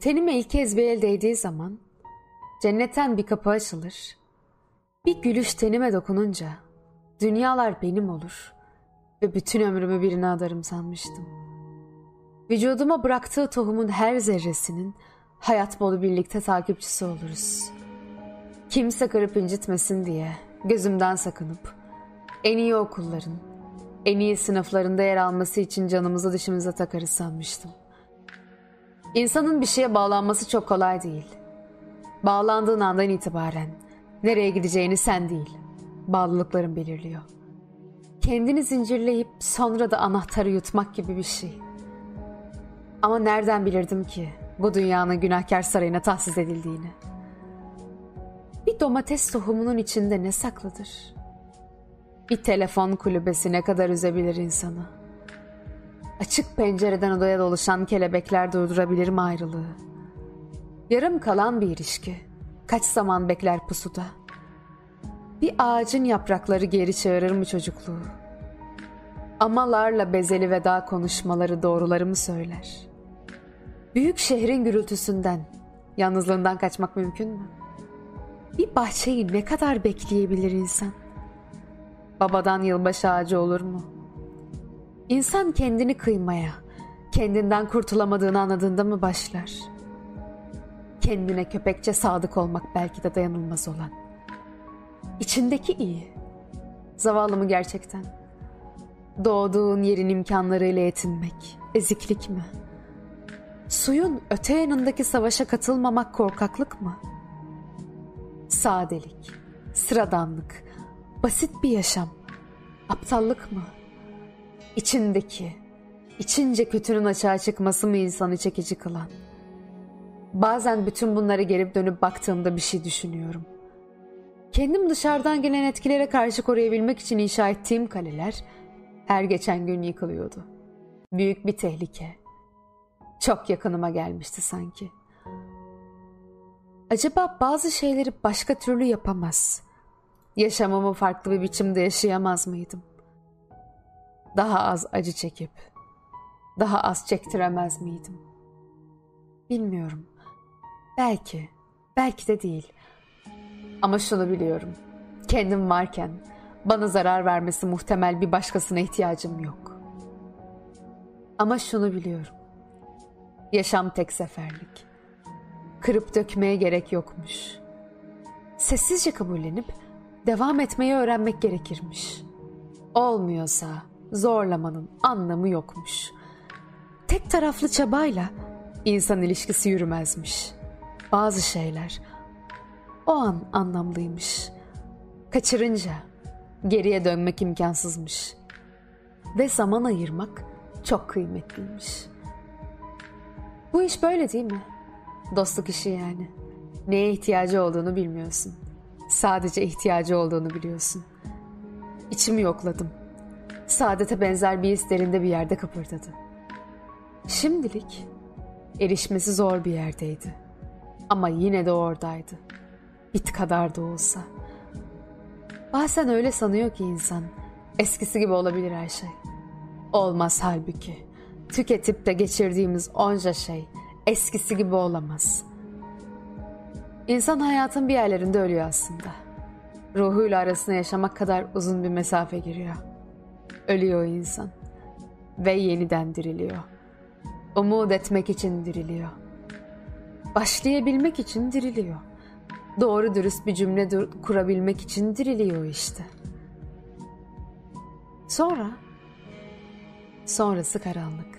Tenime ilk kez bir el değdiği zaman cennetten bir kapı açılır. Bir gülüş tenime dokununca dünyalar benim olur ve bütün ömrümü birine adarım sanmıştım. Vücuduma bıraktığı tohumun her zerresinin hayat bolu birlikte takipçisi oluruz. Kimse kırıp incitmesin diye gözümden sakınıp en iyi okulların, en iyi sınıflarında yer alması için canımızı dışımıza takarız sanmıştım. İnsanın bir şeye bağlanması çok kolay değil. Bağlandığın andan itibaren nereye gideceğini sen değil, bağlılıkların belirliyor. Kendini zincirleyip sonra da anahtarı yutmak gibi bir şey. Ama nereden bilirdim ki bu dünyanın günahkar sarayına tahsis edildiğini? Bir domates tohumunun içinde ne saklıdır? Bir telefon kulübesi ne kadar üzebilir insanı? Açık pencereden odaya doluşan kelebekler durdurabilir mi ayrılığı? Yarım kalan bir ilişki. Kaç zaman bekler pusuda? Bir ağacın yaprakları geri çağırır mı çocukluğu? Amalarla bezeli veda konuşmaları doğruları mı söyler? Büyük şehrin gürültüsünden, yalnızlığından kaçmak mümkün mü? Bir bahçeyi ne kadar bekleyebilir insan? Babadan yılbaşı ağacı olur mu? İnsan kendini kıymaya, kendinden kurtulamadığını anladığında mı başlar? Kendine köpekçe sadık olmak belki de dayanılmaz olan. İçindeki iyi. Zavallı mı gerçekten? Doğduğun yerin imkanlarıyla yetinmek, eziklik mi? Suyun öte yanındaki savaşa katılmamak korkaklık mı? Sadelik, sıradanlık, basit bir yaşam, aptallık mı? İçindeki, içince kötünün açığa çıkması mı insanı çekici kılan? Bazen bütün bunları gelip dönüp baktığımda bir şey düşünüyorum. Kendim dışarıdan gelen etkilere karşı koruyabilmek için inşa ettiğim kaleler her geçen gün yıkılıyordu. Büyük bir tehlike. Çok yakınıma gelmişti sanki. Acaba bazı şeyleri başka türlü yapamaz. Yaşamamı farklı bir biçimde yaşayamaz mıydım? Daha az acı çekip, daha az çektiremez miydim? Bilmiyorum. Belki, belki de değil. Ama şunu biliyorum. Kendim varken bana zarar vermesi muhtemel bir başkasına ihtiyacım yok. Ama şunu biliyorum. Yaşam tek seferlik. Kırıp dökmeye gerek yokmuş. Sessizce kabullenip devam etmeyi öğrenmek gerekirmiş. Olmuyorsa zorlamanın anlamı yokmuş. Tek taraflı çabayla insan ilişkisi yürümezmiş. Bazı şeyler o an anlamlıymış. Kaçırınca geriye dönmek imkansızmış. Ve zaman ayırmak çok kıymetliymiş. Bu iş böyle değil mi? Dostluk işi yani. Neye ihtiyacı olduğunu bilmiyorsun. Sadece ihtiyacı olduğunu biliyorsun. İçimi yokladım. Saadete benzer bir his derinde bir yerde kıpırdadı. Şimdilik erişmesi zor bir yerdeydi. Ama yine de oradaydı. Bit kadar da olsa. Bazen öyle sanıyor ki insan. Eskisi gibi olabilir her şey. Olmaz halbuki. Tüketip de geçirdiğimiz onca şey eskisi gibi olamaz. İnsan hayatın bir yerlerinde ölüyor aslında. Ruhuyla arasında yaşamak kadar uzun bir mesafe giriyor. Ölüyor insan. Ve yeniden diriliyor. Umut etmek için diriliyor. Başlayabilmek için diriliyor. Doğru dürüst bir cümle kurabilmek için diriliyor işte. Sonra, sonrası karanlık.